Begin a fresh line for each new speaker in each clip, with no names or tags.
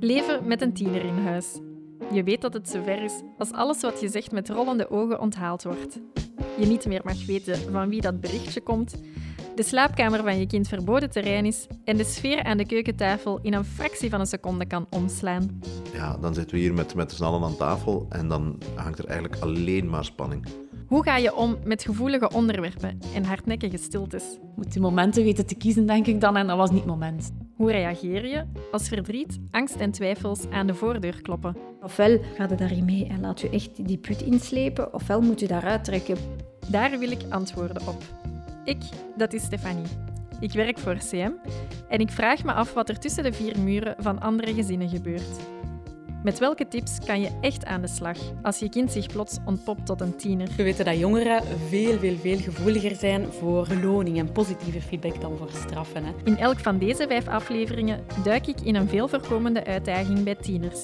leven met een tiener in huis. Je weet dat het zover is als alles wat je zegt met rollende ogen onthaald wordt. Je niet meer mag weten van wie dat berichtje komt, de slaapkamer van je kind verboden terrein is en de sfeer aan de keukentafel in een fractie van een seconde kan omslaan.
Ja, dan zitten we hier met, met z'n allen aan tafel en dan hangt er eigenlijk alleen maar spanning.
Hoe ga je om met gevoelige onderwerpen en hardnekkige stiltes?
Moet die momenten weten te kiezen, denk ik dan, en dat was niet het moment.
Hoe reageer je als verdriet, angst en twijfels aan de voordeur kloppen?
Ofwel ga je daarin mee en laat je echt die put inslepen, ofwel moet je daaruit trekken.
Daar wil ik antwoorden op. Ik, dat is Stefanie. Ik werk voor CM en ik vraag me af wat er tussen de vier muren van andere gezinnen gebeurt. Met welke tips kan je echt aan de slag als je kind zich plots ontpopt tot een tiener?
We weten dat jongeren veel, veel, veel gevoeliger zijn voor beloning en positieve feedback dan voor straffen. Hè.
In elk van deze vijf afleveringen duik ik in een veel voorkomende uitdaging bij tieners.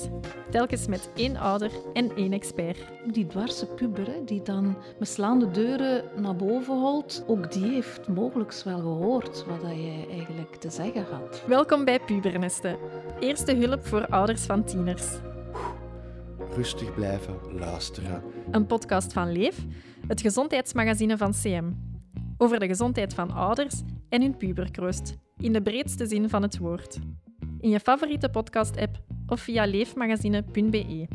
Telkens met één ouder en één expert.
Die dwarse puber hè, die dan met slaande deuren naar boven holt, ook die heeft mogelijk wel gehoord wat jij eigenlijk te zeggen had.
Welkom bij Pubernesten. Eerste hulp voor ouders van tieners.
Rustig blijven luisteren.
Een podcast van Leef, het gezondheidsmagazine van CM. Over de gezondheid van ouders en hun puberkroost, in de breedste zin van het woord. In je favoriete podcast-app of via leefmagazine.be.